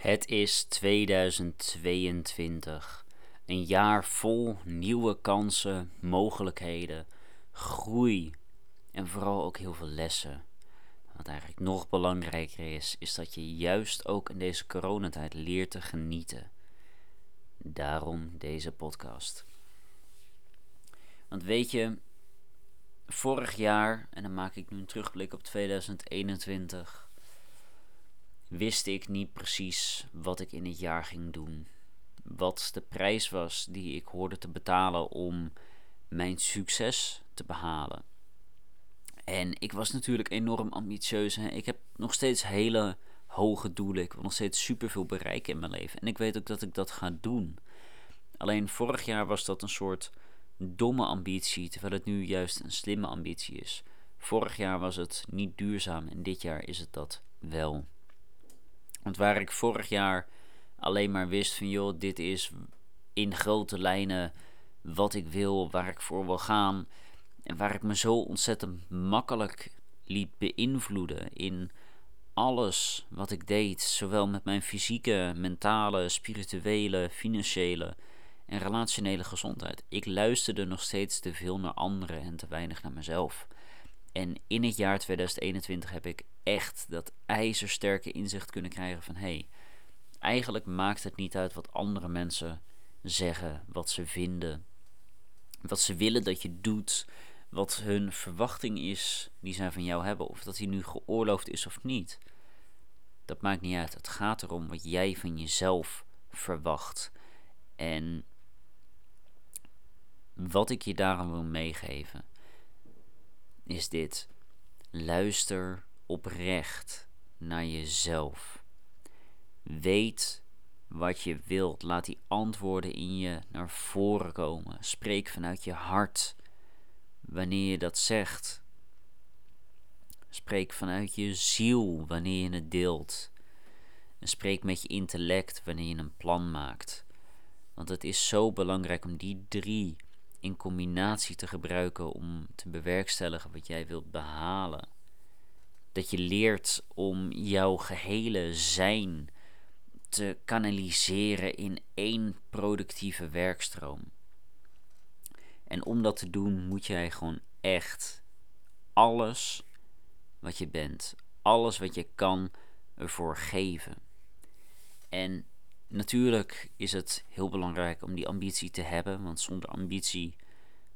Het is 2022. Een jaar vol nieuwe kansen, mogelijkheden, groei en vooral ook heel veel lessen. Wat eigenlijk nog belangrijker is, is dat je juist ook in deze coronatijd leert te genieten. Daarom deze podcast. Want weet je, vorig jaar, en dan maak ik nu een terugblik op 2021 wist ik niet precies wat ik in het jaar ging doen. Wat de prijs was die ik hoorde te betalen om mijn succes te behalen. En ik was natuurlijk enorm ambitieus. Hè. Ik heb nog steeds hele hoge doelen. Ik wil nog steeds superveel bereiken in mijn leven. En ik weet ook dat ik dat ga doen. Alleen vorig jaar was dat een soort domme ambitie, terwijl het nu juist een slimme ambitie is. Vorig jaar was het niet duurzaam en dit jaar is het dat wel. Want waar ik vorig jaar alleen maar wist van joh, dit is in grote lijnen wat ik wil, waar ik voor wil gaan. En waar ik me zo ontzettend makkelijk liet beïnvloeden in alles wat ik deed. Zowel met mijn fysieke, mentale, spirituele, financiële en relationele gezondheid. Ik luisterde nog steeds te veel naar anderen en te weinig naar mezelf. En in het jaar 2021 heb ik echt dat ijzersterke inzicht kunnen krijgen van hé, hey, eigenlijk maakt het niet uit wat andere mensen zeggen, wat ze vinden, wat ze willen dat je doet, wat hun verwachting is die zij van jou hebben, of dat die nu geoorloofd is of niet. Dat maakt niet uit. Het gaat erom wat jij van jezelf verwacht. En wat ik je daarom wil meegeven is dit. Luister oprecht naar jezelf. Weet wat je wilt. Laat die antwoorden in je naar voren komen. Spreek vanuit je hart wanneer je dat zegt. Spreek vanuit je ziel wanneer je het deelt. En spreek met je intellect wanneer je een plan maakt. Want het is zo belangrijk om die drie in combinatie te gebruiken om te bewerkstelligen wat jij wilt behalen. Dat je leert om jouw gehele zijn te kanaliseren in één productieve werkstroom. En om dat te doen moet jij gewoon echt alles wat je bent, alles wat je kan, ervoor geven. En natuurlijk is het heel belangrijk om die ambitie te hebben, want zonder ambitie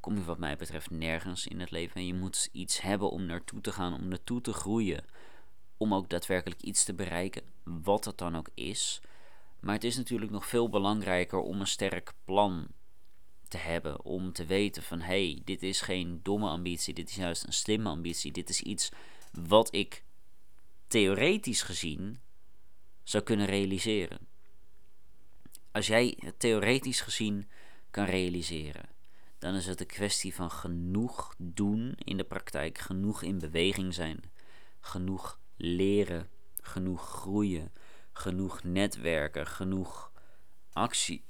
kom je wat mij betreft nergens in het leven. En je moet iets hebben om naartoe te gaan, om naartoe te groeien, om ook daadwerkelijk iets te bereiken, wat het dan ook is. Maar het is natuurlijk nog veel belangrijker om een sterk plan te hebben, om te weten van hé, hey, dit is geen domme ambitie, dit is juist een slimme ambitie, dit is iets wat ik theoretisch gezien zou kunnen realiseren als jij het theoretisch gezien kan realiseren, dan is het een kwestie van genoeg doen in de praktijk, genoeg in beweging zijn, genoeg leren, genoeg groeien, genoeg netwerken, genoeg actie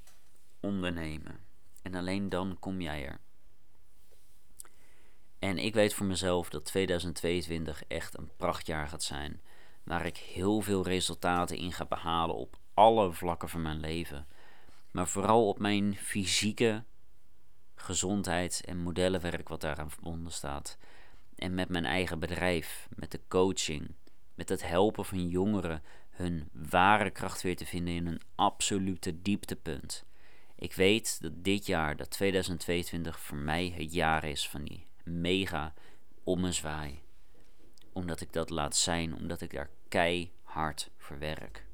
ondernemen. En alleen dan kom jij er. En ik weet voor mezelf dat 2022 echt een prachtjaar gaat zijn. Waar ik heel veel resultaten in ga behalen op alle vlakken van mijn leven maar vooral op mijn fysieke gezondheid en modellenwerk wat daaraan verbonden staat. En met mijn eigen bedrijf, met de coaching, met het helpen van jongeren hun ware kracht weer te vinden in een absolute dieptepunt. Ik weet dat dit jaar, dat 2022, voor mij het jaar is van die mega ommezwaai. Omdat ik dat laat zijn, omdat ik daar keihard voor werk.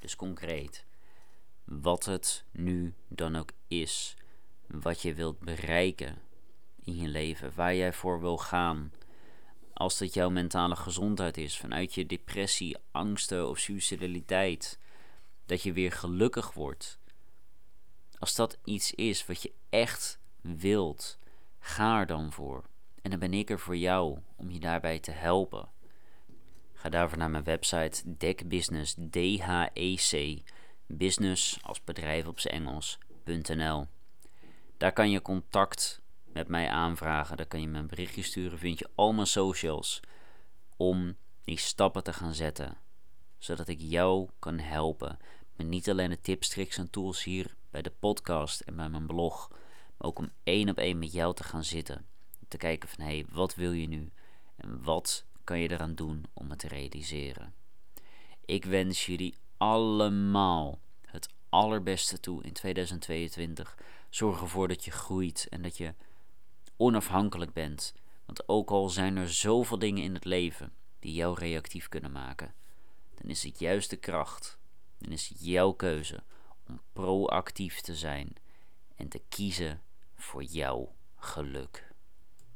Dus concreet wat het nu dan ook is, wat je wilt bereiken in je leven, waar jij voor wil gaan. Als het jouw mentale gezondheid is, vanuit je depressie, angsten of suicidaliteit, dat je weer gelukkig wordt. Als dat iets is wat je echt wilt, ga er dan voor. En dan ben ik er voor jou om je daarbij te helpen. Ga daarvoor naar mijn website Deckbusiness, D-H-E-C business als bedrijf op Engels.nl. Daar kan je contact met mij aanvragen. Daar kan je een berichtje sturen. Vind je al mijn socials om die stappen te gaan zetten zodat ik jou kan helpen met niet alleen de tips, tricks en tools hier bij de podcast en bij mijn blog, maar ook om één op één met jou te gaan zitten. Te kijken van hé, hey, wat wil je nu en wat kan je eraan doen om het te realiseren. Ik wens jullie allemaal het allerbeste toe in 2022. Zorg ervoor dat je groeit en dat je onafhankelijk bent. Want ook al zijn er zoveel dingen in het leven die jou reactief kunnen maken, dan is het juist de kracht, dan is het jouw keuze om proactief te zijn en te kiezen voor jouw geluk.